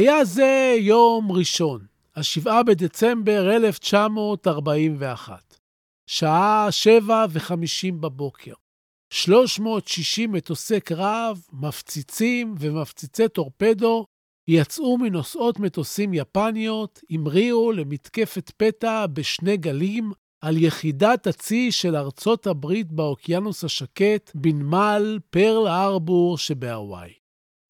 היה זה יום ראשון, השבעה בדצמבר 1941, שעה שבע וחמישים בבוקר. 360 מטוסי קרב, מפציצים ומפציצי טורפדו יצאו מנוסעות מטוסים יפניות, המריאו למתקפת פתע בשני גלים על יחידת הצי של ארצות הברית באוקיינוס השקט בנמל פרל ארבור שבהוואי.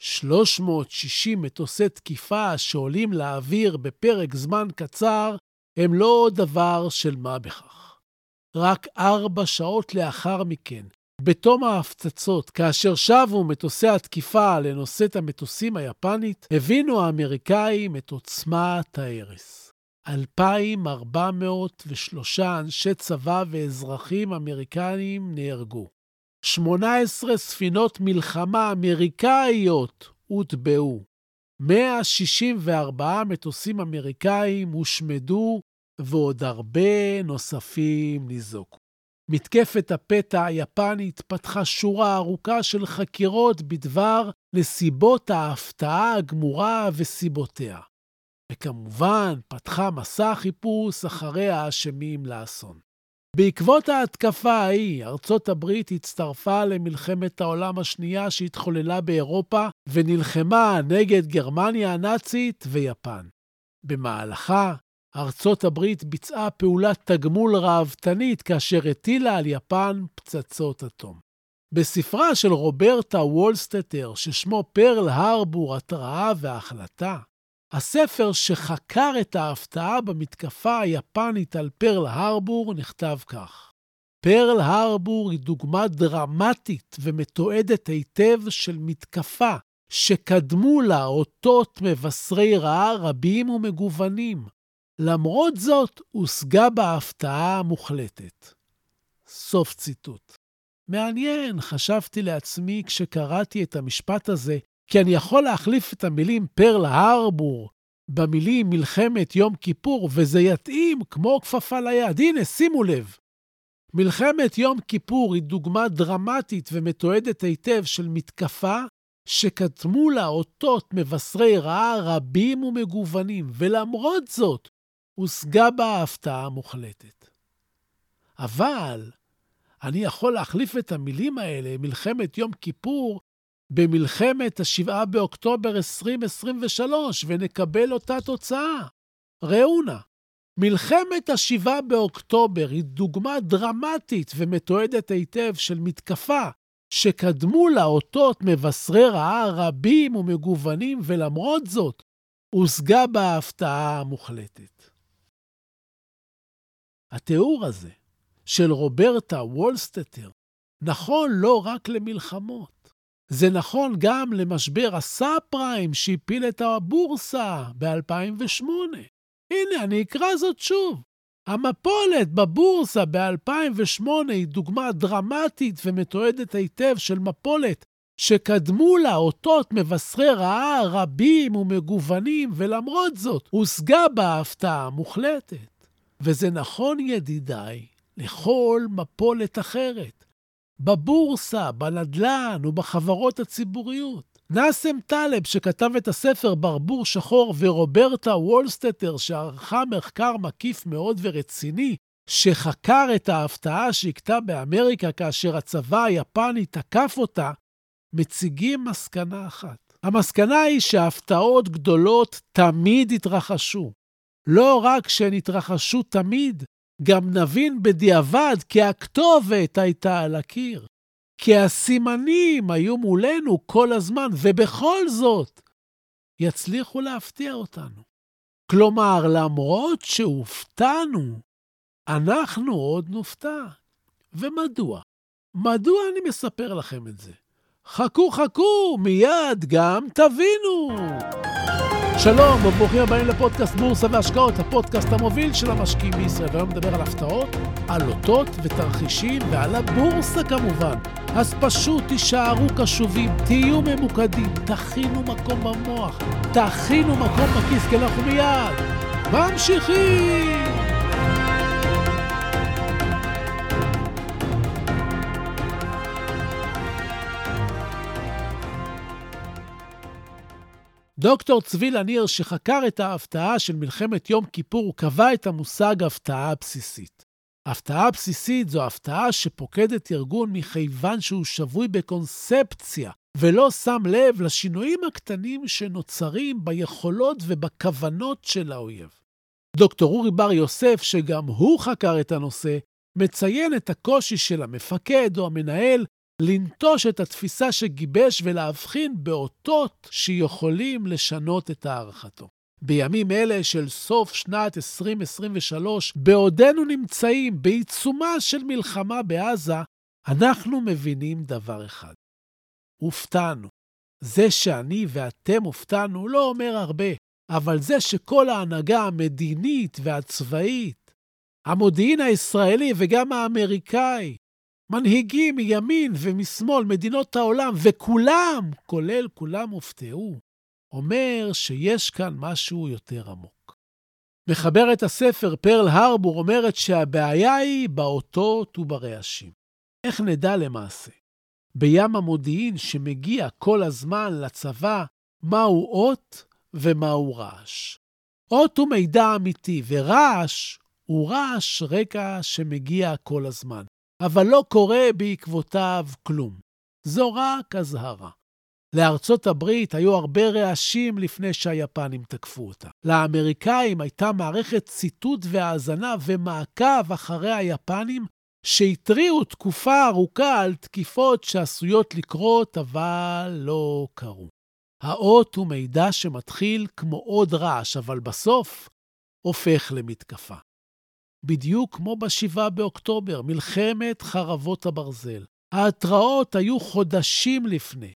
360 מטוסי תקיפה שעולים לאוויר בפרק זמן קצר הם לא דבר של מה בכך. רק ארבע שעות לאחר מכן, בתום ההפצצות, כאשר שבו מטוסי התקיפה לנושאת המטוסים היפנית, הבינו האמריקאים את עוצמת ההרס. 2,403 אנשי צבא ואזרחים אמריקנים נהרגו. 18 ספינות מלחמה אמריקאיות הוטבעו. 164 מטוסים אמריקאים הושמדו, ועוד הרבה נוספים ניזוקו. מתקפת הפתע היפנית פתחה שורה ארוכה של חקירות בדבר נסיבות ההפתעה הגמורה וסיבותיה. וכמובן, פתחה מסע חיפוש אחרי האשמים לאסון. בעקבות ההתקפה ההיא, ארצות הברית הצטרפה למלחמת העולם השנייה שהתחוללה באירופה ונלחמה נגד גרמניה הנאצית ויפן. במהלכה, ארצות הברית ביצעה פעולת תגמול ראוותנית כאשר הטילה על יפן פצצות אטום. בספרה של רוברטה וולסטטר, ששמו פרל הרבור, התראה והחלטה, הספר שחקר את ההפתעה במתקפה היפנית על פרל הרבור נכתב כך: פרל הרבור היא דוגמה דרמטית ומתועדת היטב של מתקפה שקדמו לה אותות מבשרי רעה רבים ומגוונים. למרות זאת, הושגה בה הפתעה המוחלטת. סוף ציטוט. מעניין, חשבתי לעצמי כשקראתי את המשפט הזה, כי אני יכול להחליף את המילים פרל הרבור במילים מלחמת יום כיפור, וזה יתאים כמו כפפה ליד. הנה, שימו לב. מלחמת יום כיפור היא דוגמה דרמטית ומתועדת היטב של מתקפה שקדמו לה אותות מבשרי רעה רבים ומגוונים, ולמרות זאת, הושגה בה ההפתעה המוחלטת. אבל אני יכול להחליף את המילים האלה, מלחמת יום כיפור, במלחמת ה-7 באוקטובר 2023, ונקבל אותה תוצאה. ראו נא, מלחמת ה-7 באוקטובר היא דוגמה דרמטית ומתועדת היטב של מתקפה שקדמו לה אותות מבשרי רעה רבים ומגוונים, ולמרות זאת, הושגה בה ההפתעה המוחלטת. התיאור הזה של רוברטה וולסטטר נכון לא רק למלחמות. זה נכון גם למשבר הסאב פריים שהפיל את הבורסה ב-2008. הנה, אני אקרא זאת שוב. המפולת בבורסה ב-2008 היא דוגמה דרמטית ומתועדת היטב של מפולת שקדמו לה אותות מבשרי רעה רבים ומגוונים, ולמרות זאת הושגה בה הפתעה מוחלטת. וזה נכון, ידידיי, לכל מפולת אחרת. בבורסה, בנדל"ן ובחברות הציבוריות. נאסם טלב, שכתב את הספר ברבור שחור, ורוברטה וולסטטר, שערכה מחקר מקיף מאוד ורציני, שחקר את ההפתעה שהכתה באמריקה כאשר הצבא היפני תקף אותה, מציגים מסקנה אחת. המסקנה היא שהפתעות גדולות תמיד התרחשו. לא רק שהן התרחשו תמיד, גם נבין בדיעבד כי הכתובת הייתה על הקיר. כי הסימנים היו מולנו כל הזמן, ובכל זאת יצליחו להפתיע אותנו. כלומר, למרות שהופתענו, אנחנו עוד נופתע. ומדוע? מדוע אני מספר לכם את זה? חכו, חכו, מיד גם תבינו. שלום וברוכים הבאים לפודקאסט בורסה והשקעות, הפודקאסט המוביל של המשקיעים בישראל. והיום נדבר על הפתעות, על לוטות ותרחישים ועל הבורסה כמובן. אז פשוט תישארו קשובים, תהיו ממוקדים, תכינו מקום במוח, תכינו מקום בכיס, כי אנחנו מיד ממשיכים! דוקטור צבי לניר, שחקר את ההפתעה של מלחמת יום כיפור, קבע את המושג הפתעה בסיסית. הפתעה בסיסית זו הפתעה שפוקדת ארגון מכיוון שהוא שבוי בקונספציה, ולא שם לב לשינויים הקטנים שנוצרים ביכולות ובכוונות של האויב. דוקטור אורי בר יוסף, שגם הוא חקר את הנושא, מציין את הקושי של המפקד או המנהל לנטוש את התפיסה שגיבש ולהבחין באותות שיכולים לשנות את הערכתו. בימים אלה של סוף שנת 2023, בעודנו נמצאים בעיצומה של מלחמה בעזה, אנחנו מבינים דבר אחד. הופתענו. זה שאני ואתם הופתענו לא אומר הרבה, אבל זה שכל ההנהגה המדינית והצבאית, המודיעין הישראלי וגם האמריקאי, מנהיגים מימין ומשמאל, מדינות העולם, וכולם, כולל כולם, הופתעו, אומר שיש כאן משהו יותר עמוק. מחברת הספר פרל הרבור אומרת שהבעיה היא באותות וברעשים. איך נדע למעשה? בים המודיעין שמגיע כל הזמן לצבא מהו אות ומהו רעש. אות הוא מידע אמיתי, ורעש הוא רעש רקע שמגיע כל הזמן. אבל לא קורה בעקבותיו כלום. זו רק אזהרה. לארצות הברית היו הרבה רעשים לפני שהיפנים תקפו אותה. לאמריקאים הייתה מערכת ציטוט והאזנה ומעקב אחרי היפנים שהתריעו תקופה ארוכה על תקיפות שעשויות לקרות, אבל לא קרו. האות הוא מידע שמתחיל כמו עוד רעש, אבל בסוף הופך למתקפה. בדיוק כמו ב-7 באוקטובר, מלחמת חרבות הברזל. ההתראות היו חודשים לפני.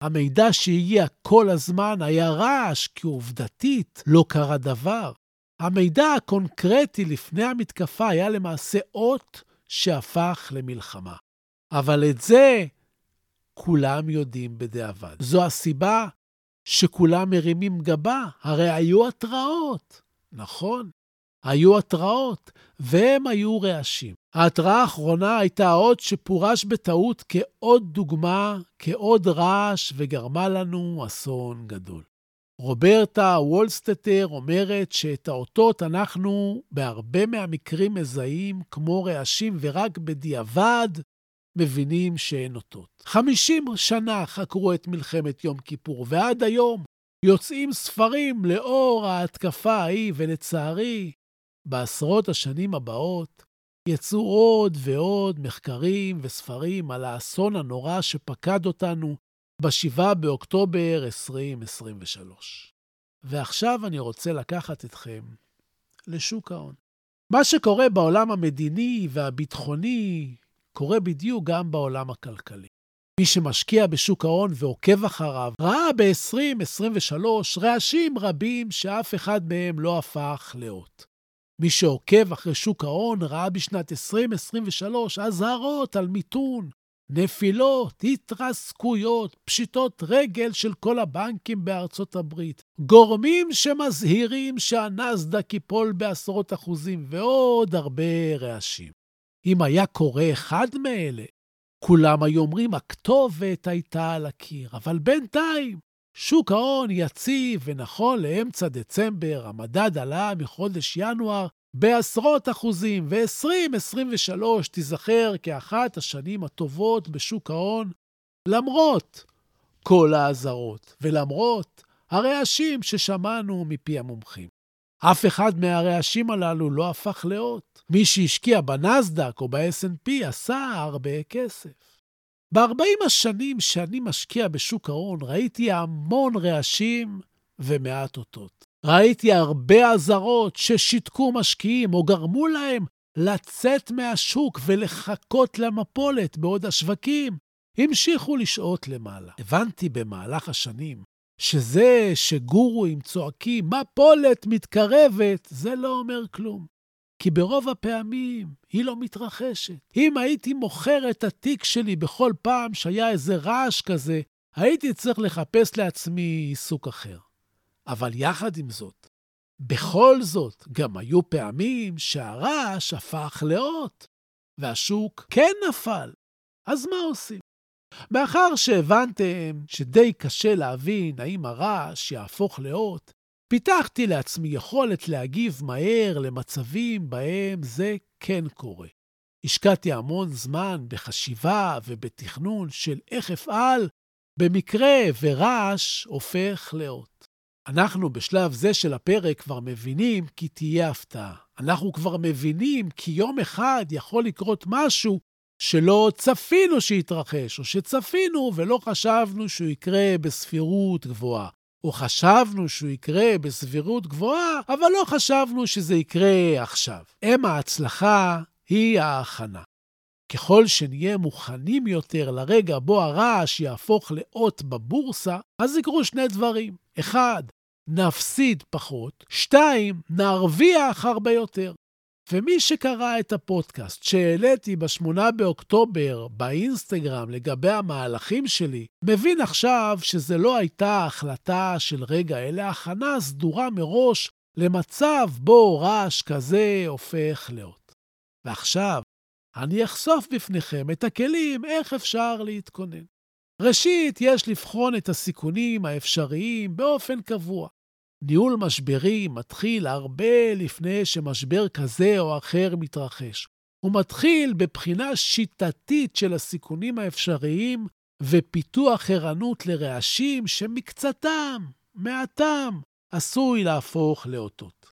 המידע שהגיע כל הזמן היה רעש, כי עובדתית לא קרה דבר. המידע הקונקרטי לפני המתקפה היה למעשה אות שהפך למלחמה. אבל את זה כולם יודעים בדיעבד. זו הסיבה שכולם מרימים גבה, הרי היו התראות, נכון? היו התראות, והם היו רעשים. ההתראה האחרונה הייתה עוד שפורש בטעות כעוד דוגמה, כעוד רעש, וגרמה לנו אסון גדול. רוברטה וולסטטר אומרת שאת האותות אנחנו בהרבה מהמקרים מזהים כמו רעשים, ורק בדיעבד מבינים שאין אותות. 50 שנה חקרו את מלחמת יום כיפור, ועד היום יוצאים ספרים לאור ההתקפה ההיא, ולצערי, בעשרות השנים הבאות יצאו עוד ועוד מחקרים וספרים על האסון הנורא שפקד אותנו ב-7 באוקטובר 2023. ועכשיו אני רוצה לקחת אתכם לשוק ההון. מה שקורה בעולם המדיני והביטחוני קורה בדיוק גם בעולם הכלכלי. מי שמשקיע בשוק ההון ועוקב אחריו, ראה ב-2023 רעשים רבים שאף אחד מהם לא הפך לאות. מי שעוקב אחרי שוק ההון ראה בשנת 2023 אזהרות על מיתון, נפילות, התרסקויות, פשיטות רגל של כל הבנקים בארצות הברית, גורמים שמזהירים שהנסדק ייפול בעשרות אחוזים ועוד הרבה רעשים. אם היה קורה אחד מאלה, כולם היו אומרים, הכתובת הייתה על הקיר, אבל בינתיים שוק ההון יציב, ונכון לאמצע דצמבר, המדד עלה מחודש ינואר בעשרות אחוזים, ו-2023 תיזכר כאחת השנים הטובות בשוק ההון, למרות כל האזהרות, ולמרות הרעשים ששמענו מפי המומחים. אף אחד מהרעשים הללו לא הפך לאות. מי שהשקיע בנסדק או ב-S&P עשה הרבה כסף. ב-40 השנים שאני משקיע בשוק ההון ראיתי המון רעשים ומעט אותות. ראיתי הרבה אזהרות ששיתקו משקיעים או גרמו להם לצאת מהשוק ולחכות למפולת, בעוד השווקים המשיכו לשהות למעלה. הבנתי במהלך השנים שזה שגורואים צועקים, מפולת מתקרבת, זה לא אומר כלום. כי ברוב הפעמים היא לא מתרחשת. אם הייתי מוכר את התיק שלי בכל פעם שהיה איזה רעש כזה, הייתי צריך לחפש לעצמי עיסוק אחר. אבל יחד עם זאת, בכל זאת, גם היו פעמים שהרעש הפך לאות, והשוק כן נפל. אז מה עושים? מאחר שהבנתם שדי קשה להבין האם הרעש יהפוך לאות, פיתחתי לעצמי יכולת להגיב מהר למצבים בהם זה כן קורה. השקעתי המון זמן בחשיבה ובתכנון של איך אפעל במקרה ורעש הופך לאות. אנחנו בשלב זה של הפרק כבר מבינים כי תהיה הפתעה. אנחנו כבר מבינים כי יום אחד יכול לקרות משהו שלא צפינו שיתרחש, או שצפינו ולא חשבנו שהוא יקרה בסבירות גבוהה. או חשבנו שהוא יקרה בסבירות גבוהה, אבל לא חשבנו שזה יקרה עכשיו. אם ההצלחה היא ההכנה. ככל שנהיה מוכנים יותר לרגע בו הרעש יהפוך לאות בבורסה, אז יקרו שני דברים. אחד, נפסיד פחות, שתיים, נרוויח הרבה יותר. ומי שקרא את הפודקאסט שהעליתי ב-8 באוקטובר באינסטגרם לגבי המהלכים שלי, מבין עכשיו שזה לא הייתה החלטה של רגע, אלא הכנה סדורה מראש למצב בו רעש כזה הופך לאות. ועכשיו, אני אחשוף בפניכם את הכלים איך אפשר להתכונן. ראשית, יש לבחון את הסיכונים האפשריים באופן קבוע. ניהול משברים מתחיל הרבה לפני שמשבר כזה או אחר מתרחש. הוא מתחיל בבחינה שיטתית של הסיכונים האפשריים ופיתוח ערנות לרעשים שמקצתם, מעטם, עשוי להפוך לאותות.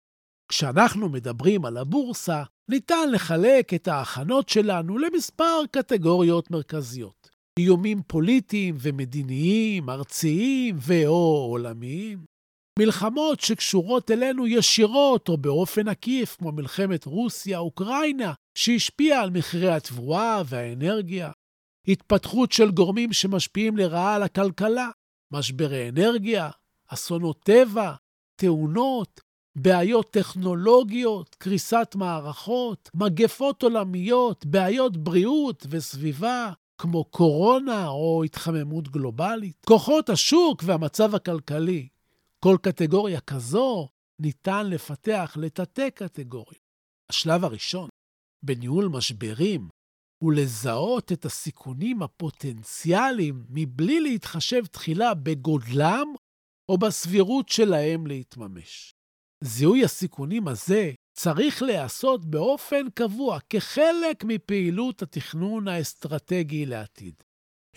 כשאנחנו מדברים על הבורסה, ניתן לחלק את ההכנות שלנו למספר קטגוריות מרכזיות. איומים פוליטיים ומדיניים, ארציים ו/או עולמיים, מלחמות שקשורות אלינו ישירות או באופן עקיף, כמו מלחמת רוסיה-אוקראינה, שהשפיעה על מחירי התבואה והאנרגיה, התפתחות של גורמים שמשפיעים לרעה על הכלכלה, משברי אנרגיה, אסונות טבע, תאונות, בעיות טכנולוגיות, קריסת מערכות, מגפות עולמיות, בעיות בריאות וסביבה, כמו קורונה או התחממות גלובלית, כוחות השוק והמצב הכלכלי, כל קטגוריה כזו ניתן לפתח לתתי קטגוריות. השלב הראשון בניהול משברים הוא לזהות את הסיכונים הפוטנציאליים מבלי להתחשב תחילה בגודלם או בסבירות שלהם להתממש. זיהוי הסיכונים הזה צריך להיעשות באופן קבוע כחלק מפעילות התכנון האסטרטגי לעתיד.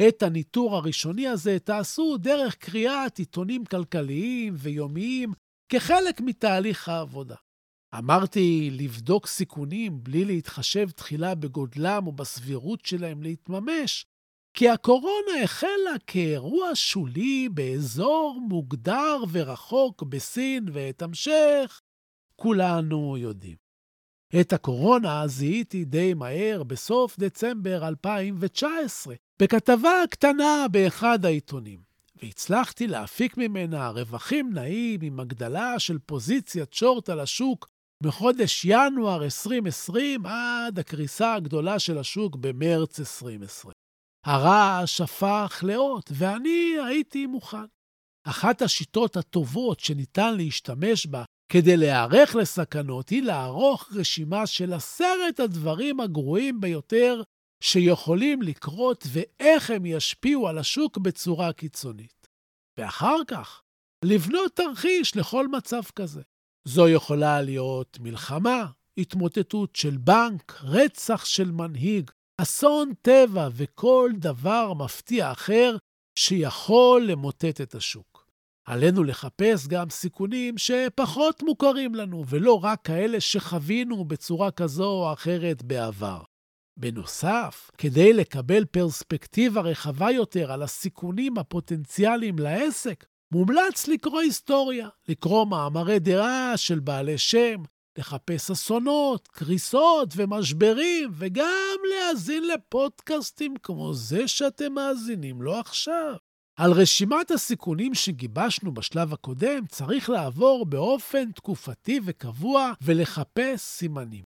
את הניטור הראשוני הזה תעשו דרך קריאת עיתונים כלכליים ויומיים כחלק מתהליך העבודה. אמרתי לבדוק סיכונים בלי להתחשב תחילה בגודלם או בסבירות שלהם להתממש, כי הקורונה החלה כאירוע שולי באזור מוגדר ורחוק בסין, ואת המשך כולנו יודעים. את הקורונה זיהיתי די מהר בסוף דצמבר 2019, בכתבה קטנה באחד העיתונים, והצלחתי להפיק ממנה רווחים נאים עם הגדלה של פוזיציית שורט על השוק מחודש ינואר 2020 עד הקריסה הגדולה של השוק במרץ 2020. הרעש הפך לאות, ואני הייתי מוכן. אחת השיטות הטובות שניתן להשתמש בה כדי להיערך לסכנות היא לערוך רשימה של עשרת הדברים הגרועים ביותר שיכולים לקרות ואיך הם ישפיעו על השוק בצורה קיצונית. ואחר כך, לבנות תרחיש לכל מצב כזה. זו יכולה להיות מלחמה, התמוטטות של בנק, רצח של מנהיג, אסון טבע וכל דבר מפתיע אחר שיכול למוטט את השוק. עלינו לחפש גם סיכונים שפחות מוכרים לנו, ולא רק כאלה שחווינו בצורה כזו או אחרת בעבר. בנוסף, כדי לקבל פרספקטיבה רחבה יותר על הסיכונים הפוטנציאליים לעסק, מומלץ לקרוא היסטוריה, לקרוא מאמרי דעה של בעלי שם, לחפש אסונות, קריסות ומשברים, וגם להאזין לפודקאסטים כמו זה שאתם מאזינים לו עכשיו. על רשימת הסיכונים שגיבשנו בשלב הקודם צריך לעבור באופן תקופתי וקבוע ולחפש סימנים.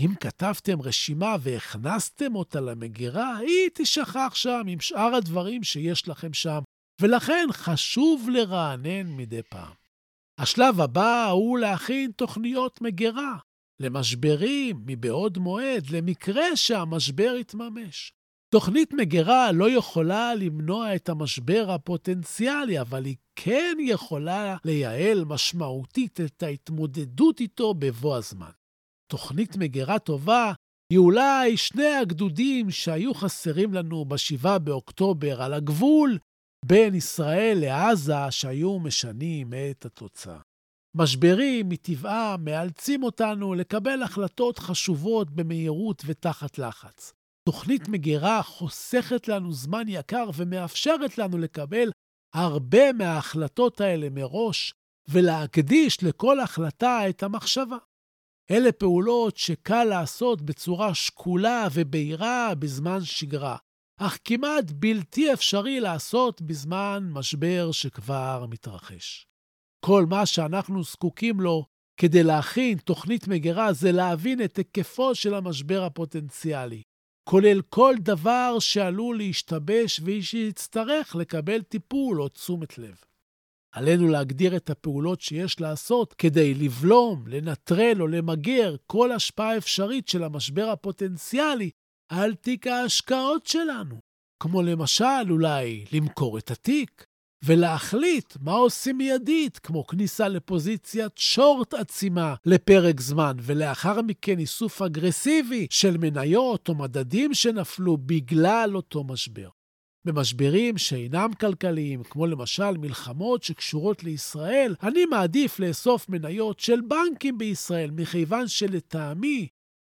אם כתבתם רשימה והכנסתם אותה למגירה, היא תשכח שם עם שאר הדברים שיש לכם שם, ולכן חשוב לרענן מדי פעם. השלב הבא הוא להכין תוכניות מגירה למשברים מבעוד מועד, למקרה שהמשבר יתממש. תוכנית מגירה לא יכולה למנוע את המשבר הפוטנציאלי, אבל היא כן יכולה לייעל משמעותית את ההתמודדות איתו בבוא הזמן. תוכנית מגירה טובה היא אולי שני הגדודים שהיו חסרים לנו ב-7 באוקטובר על הגבול בין ישראל לעזה, שהיו משנים את התוצאה. משברים מטבעם מאלצים אותנו לקבל החלטות חשובות במהירות ותחת לחץ. תוכנית מגירה חוסכת לנו זמן יקר ומאפשרת לנו לקבל הרבה מההחלטות האלה מראש ולהקדיש לכל החלטה את המחשבה. אלה פעולות שקל לעשות בצורה שקולה ובהירה בזמן שגרה, אך כמעט בלתי אפשרי לעשות בזמן משבר שכבר מתרחש. כל מה שאנחנו זקוקים לו כדי להכין תוכנית מגירה זה להבין את היקפו של המשבר הפוטנציאלי, כולל כל דבר שעלול להשתבש ושיצטרך לקבל טיפול או תשומת לב. עלינו להגדיר את הפעולות שיש לעשות כדי לבלום, לנטרל או למגר כל השפעה אפשרית של המשבר הפוטנציאלי על תיק ההשקעות שלנו. כמו למשל, אולי למכור את התיק, ולהחליט מה עושים מיידית, כמו כניסה לפוזיציית שורט עצימה לפרק זמן, ולאחר מכן איסוף אגרסיבי של מניות או מדדים שנפלו בגלל אותו משבר. במשברים שאינם כלכליים, כמו למשל מלחמות שקשורות לישראל, אני מעדיף לאסוף מניות של בנקים בישראל, מכיוון שלטעמי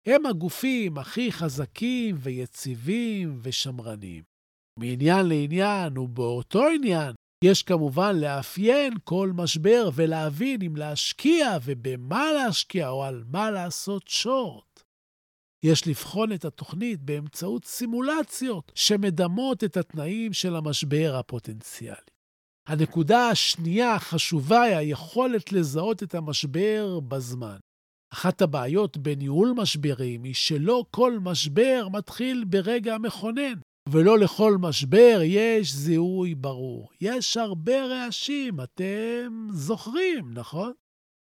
הם הגופים הכי חזקים ויציבים ושמרניים. מעניין לעניין ובאותו עניין, יש כמובן לאפיין כל משבר ולהבין אם להשקיע ובמה להשקיע או על מה לעשות שורט. יש לבחון את התוכנית באמצעות סימולציות שמדמות את התנאים של המשבר הפוטנציאלי. הנקודה השנייה החשובה היא היכולת לזהות את המשבר בזמן. אחת הבעיות בניהול משברים היא שלא כל משבר מתחיל ברגע מכונן, ולא לכל משבר יש זיהוי ברור. יש הרבה רעשים, אתם זוכרים, נכון?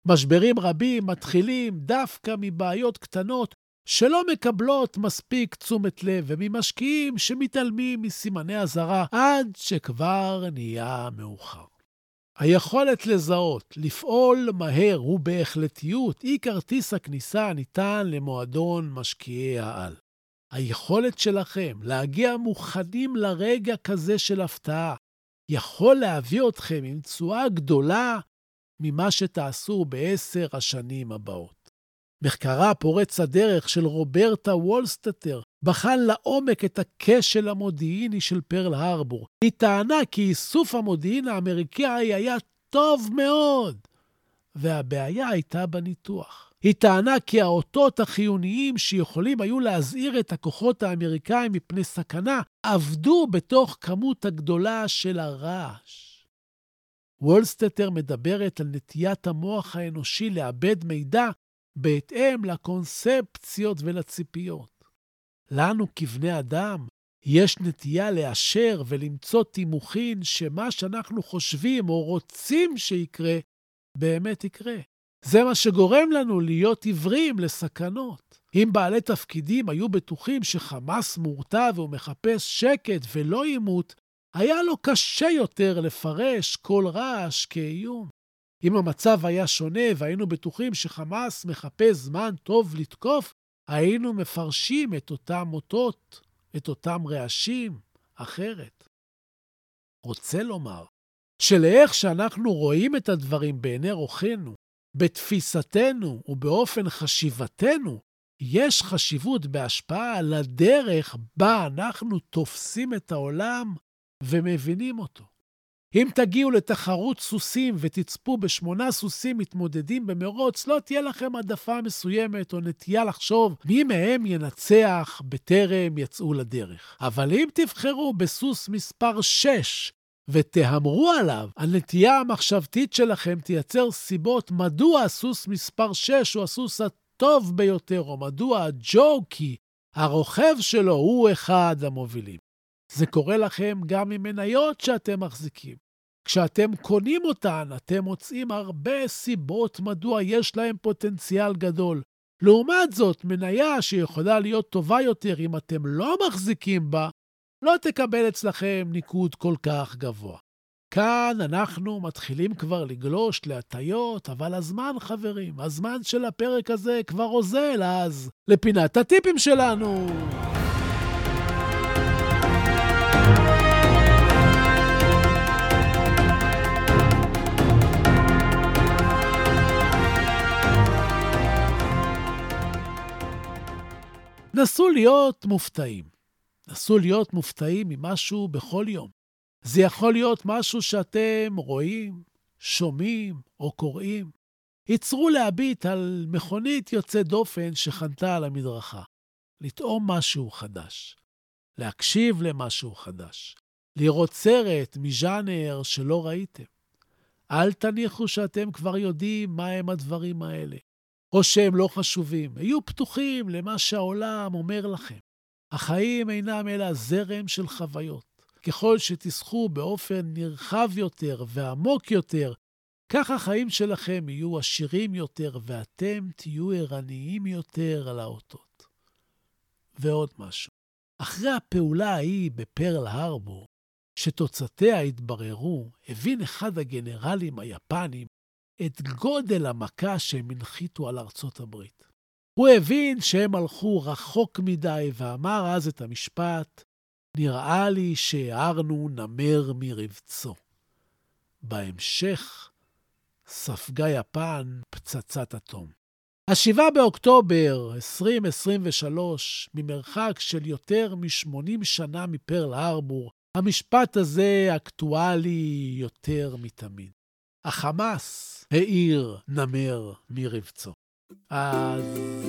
משברים רבים מתחילים דווקא מבעיות קטנות שלא מקבלות מספיק תשומת לב וממשקיעים שמתעלמים מסימני אזהרה עד שכבר נהיה מאוחר. היכולת לזהות, לפעול מהר ובהחלטיות היא כרטיס הכניסה הניתן למועדון משקיעי העל. היכולת שלכם להגיע מוכנים לרגע כזה של הפתעה יכול להביא אתכם עם תשואה גדולה ממה שתעשו בעשר השנים הבאות. מחקרה פורץ הדרך של רוברטה וולסטטר בחן לעומק את הכשל המודיעיני של פרל הרבור. היא טענה כי איסוף המודיעין האמריקאי היה טוב מאוד, והבעיה הייתה בניתוח. היא טענה כי האותות החיוניים שיכולים היו להזהיר את הכוחות האמריקאים מפני סכנה, עבדו בתוך כמות הגדולה של הרעש. וולסטטר מדברת על נטיית המוח האנושי לאבד מידע בהתאם לקונספציות ולציפיות. לנו כבני אדם יש נטייה לאשר ולמצוא תימוכין שמה שאנחנו חושבים או רוצים שיקרה, באמת יקרה. זה מה שגורם לנו להיות עיוורים לסכנות. אם בעלי תפקידים היו בטוחים שחמאס מורתע והוא מחפש שקט ולא עימות, היה לו קשה יותר לפרש כל רעש כאיום. אם המצב היה שונה והיינו בטוחים שחמאס מחפש זמן טוב לתקוף, היינו מפרשים את אותם אותות, את אותם רעשים, אחרת. רוצה לומר שלאיך שאנחנו רואים את הדברים בעיני רוחנו, בתפיסתנו ובאופן חשיבתנו, יש חשיבות בהשפעה על הדרך בה אנחנו תופסים את העולם ומבינים אותו. אם תגיעו לתחרות סוסים ותצפו בשמונה סוסים מתמודדים במרוץ, לא תהיה לכם העדפה מסוימת או נטייה לחשוב מי מהם ינצח בטרם יצאו לדרך. אבל אם תבחרו בסוס מספר 6 ותהמרו עליו, הנטייה המחשבתית שלכם תייצר סיבות מדוע הסוס מספר 6 הוא הסוס הטוב ביותר, או מדוע הג'וקי, הרוכב שלו, הוא אחד המובילים. זה קורה לכם גם עם מניות שאתם מחזיקים. כשאתם קונים אותן, אתם מוצאים הרבה סיבות מדוע יש להם פוטנציאל גדול. לעומת זאת, מניה שיכולה להיות טובה יותר אם אתם לא מחזיקים בה, לא תקבל אצלכם ניקוד כל כך גבוה. כאן אנחנו מתחילים כבר לגלוש להטיות, אבל הזמן, חברים, הזמן של הפרק הזה כבר אוזל, אז לפינת הטיפים שלנו. נסו להיות מופתעים. נסו להיות מופתעים ממשהו בכל יום. זה יכול להיות משהו שאתם רואים, שומעים או קוראים. ייצרו להביט על מכונית יוצאת דופן שחנתה על המדרכה. לטעום משהו חדש. להקשיב למשהו חדש. לראות סרט מז'אנר שלא ראיתם. אל תניחו שאתם כבר יודעים מהם הדברים האלה. או שהם לא חשובים. היו פתוחים למה שהעולם אומר לכם. החיים אינם אלא זרם של חוויות. ככל שתשחו באופן נרחב יותר ועמוק יותר, כך החיים שלכם יהיו עשירים יותר ואתם תהיו ערניים יותר על האותות. ועוד משהו, אחרי הפעולה ההיא בפרל הרבור, שתוצאותיה התבררו, הבין אחד הגנרלים היפנים את גודל המכה שהם הנחיתו על ארצות הברית. הוא הבין שהם הלכו רחוק מדי ואמר אז את המשפט, נראה לי שהערנו נמר מרבצו. בהמשך ספגה יפן פצצת אטום. ה-7 באוקטובר 2023, ממרחק של יותר מ-80 שנה מפרל הרבור, המשפט הזה אקטואלי יותר מתמיד. החמאס העיר נמר מרבצו. אז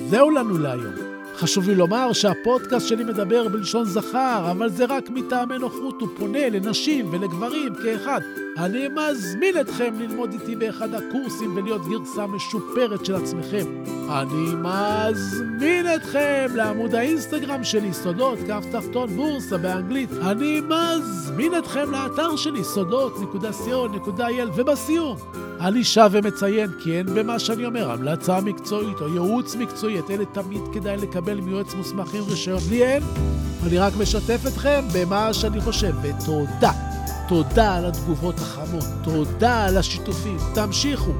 זהו לנו להיום. חשוב לי לומר שהפודקאסט שלי מדבר בלשון זכר, אבל זה רק מטעמי נוחות, הוא פונה לנשים ולגברים כאחד. אני מזמין אתכם ללמוד איתי באחד הקורסים ולהיות גרסה משופרת של עצמכם. אני מזמין אתכם לעמוד האינסטגרם שלי, סודות, כף תחתון בורסה באנגלית. אני מזמין אתכם לאתר שלי, סודות.co.il, ובסיום, אני שב ומציין כי אין במה שאני אומר המלצה מקצועית או ייעוץ מקצועי, את אלה תמיד כדאי לקבל מיועץ מוסמך עם רישיון. לי אין, אני רק משתף אתכם במה שאני חושב, ותודה. תודה על התגובות החמות, תודה על השיתופים. תמשיכו,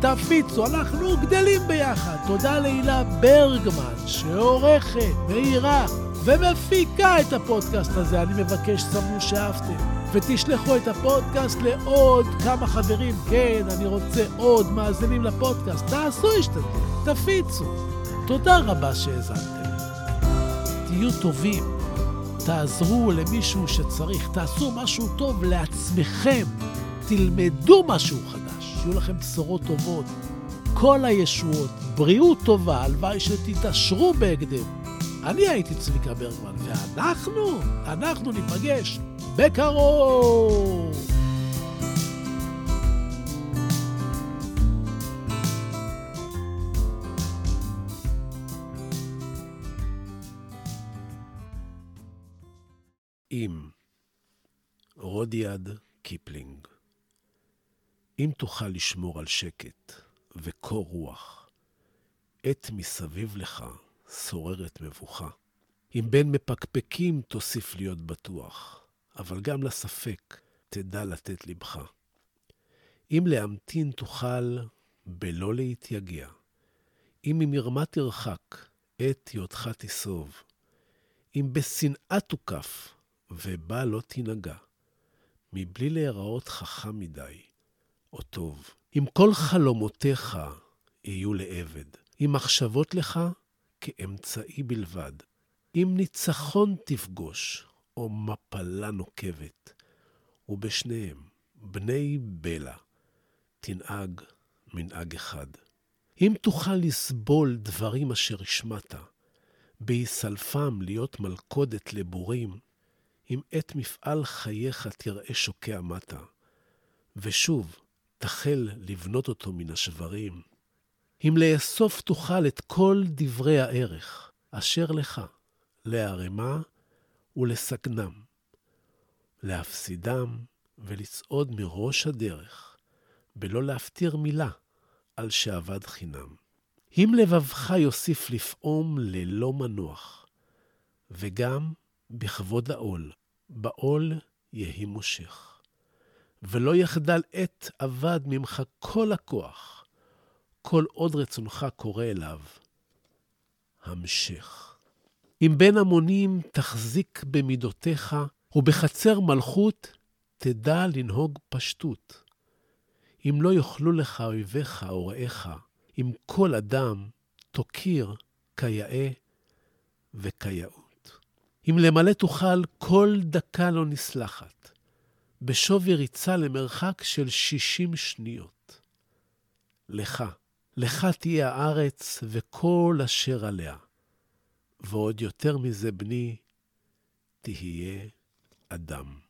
תפיצו, אנחנו גדלים ביחד. תודה להילה ברגמן, שעורכת, מאירה ומפיקה את הפודקאסט הזה. אני מבקש, סמנו שאהבתם. ותשלחו את הפודקאסט לעוד כמה חברים. כן, אני רוצה עוד מאזינים לפודקאסט. תעשו השתתף, תפיצו. תודה רבה שהאזנתם. תהיו טובים. תעזרו למישהו שצריך, תעשו משהו טוב לעצמכם, תלמדו משהו חדש, שיהיו לכם בשורות טובות, כל הישועות, בריאות טובה, הלוואי שתתעשרו בהקדם. אני הייתי צביקה ברגמן, ואנחנו, אנחנו ניפגש בקרוב. אם רודיארד קיפלינג, אם תוכל לשמור על שקט וקור רוח, עת מסביב לך שוררת מבוכה. אם בין מפקפקים תוסיף להיות בטוח, אבל גם לספק תדע לתת לבך. אם להמתין תוכל בלא להתייגע, אם ממרמה תרחק, עת היותך תסוב, אם בשנאה תוקף, ובה לא תנהגה, מבלי להיראות חכם מדי או טוב. אם כל חלומותיך יהיו לעבד, אם מחשבות לך כאמצעי בלבד. אם ניצחון תפגוש, או מפלה נוקבת, ובשניהם, בני בלע, תנהג מנהג אחד. אם תוכל לסבול דברים אשר השמעת, בהיסלפם להיות מלכודת לבורים, אם את מפעל חייך תראה שוקע מטה, ושוב תחל לבנות אותו מן השברים, אם לאסוף תוכל את כל דברי הערך אשר לך, לערמה ולסכנם, להפסידם ולצעוד מראש הדרך, בלא להפטיר מילה על שאבד חינם. אם לבבך יוסיף לפעום ללא מנוח, וגם בכבוד העול, בעול יהי מושך. ולא יחדל עת אבד ממך כל הכוח, כל עוד רצונך קורא אליו. המשך. אם בין המונים תחזיק במידותיך, ובחצר מלכות תדע לנהוג פשטות. אם לא יאכלו לך אויביך או רעיך, אם כל אדם תוקיר כיאה וכיאות. אם למלא תוכל, כל דקה לא נסלחת, בשווי ריצה למרחק של שישים שניות. לך, לך תהיה הארץ וכל אשר עליה. ועוד יותר מזה, בני, תהיה אדם.